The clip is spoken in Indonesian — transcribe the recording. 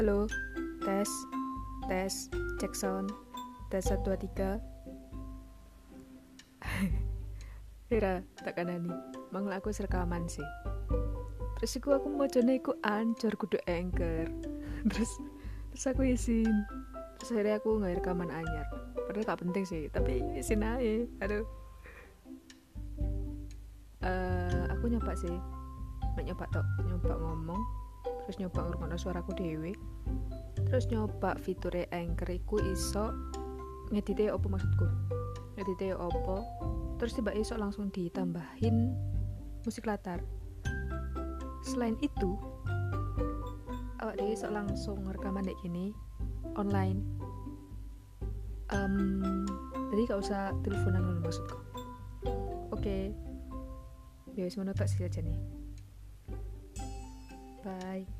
Halo, tes, tes, cek sound, tes 1, 2, 3 Hira, tak kanani, mangla aku serekaman sih. Terus aku, aku mau coba aku ancur kudu anchor. Terus, terus aku isin Terus akhirnya aku nggak rekaman anyar. Padahal gak penting sih, tapi isin aja Aduh. Uh, Aku nyoba sih. Nyoba tok, nyoba ngomong terus nyoba ngurungokno suaraku dewe terus nyoba fitur anchor iku iso ngedite opo maksudku? Ngedite opo? Terus tiba iso langsung ditambahin musik latar. Selain itu awak dia iso langsung rekaman dek gini online. Um, jadi gak usah teleponan dulu maksudku. Oke. Okay. ya wis sih aja nih. Bye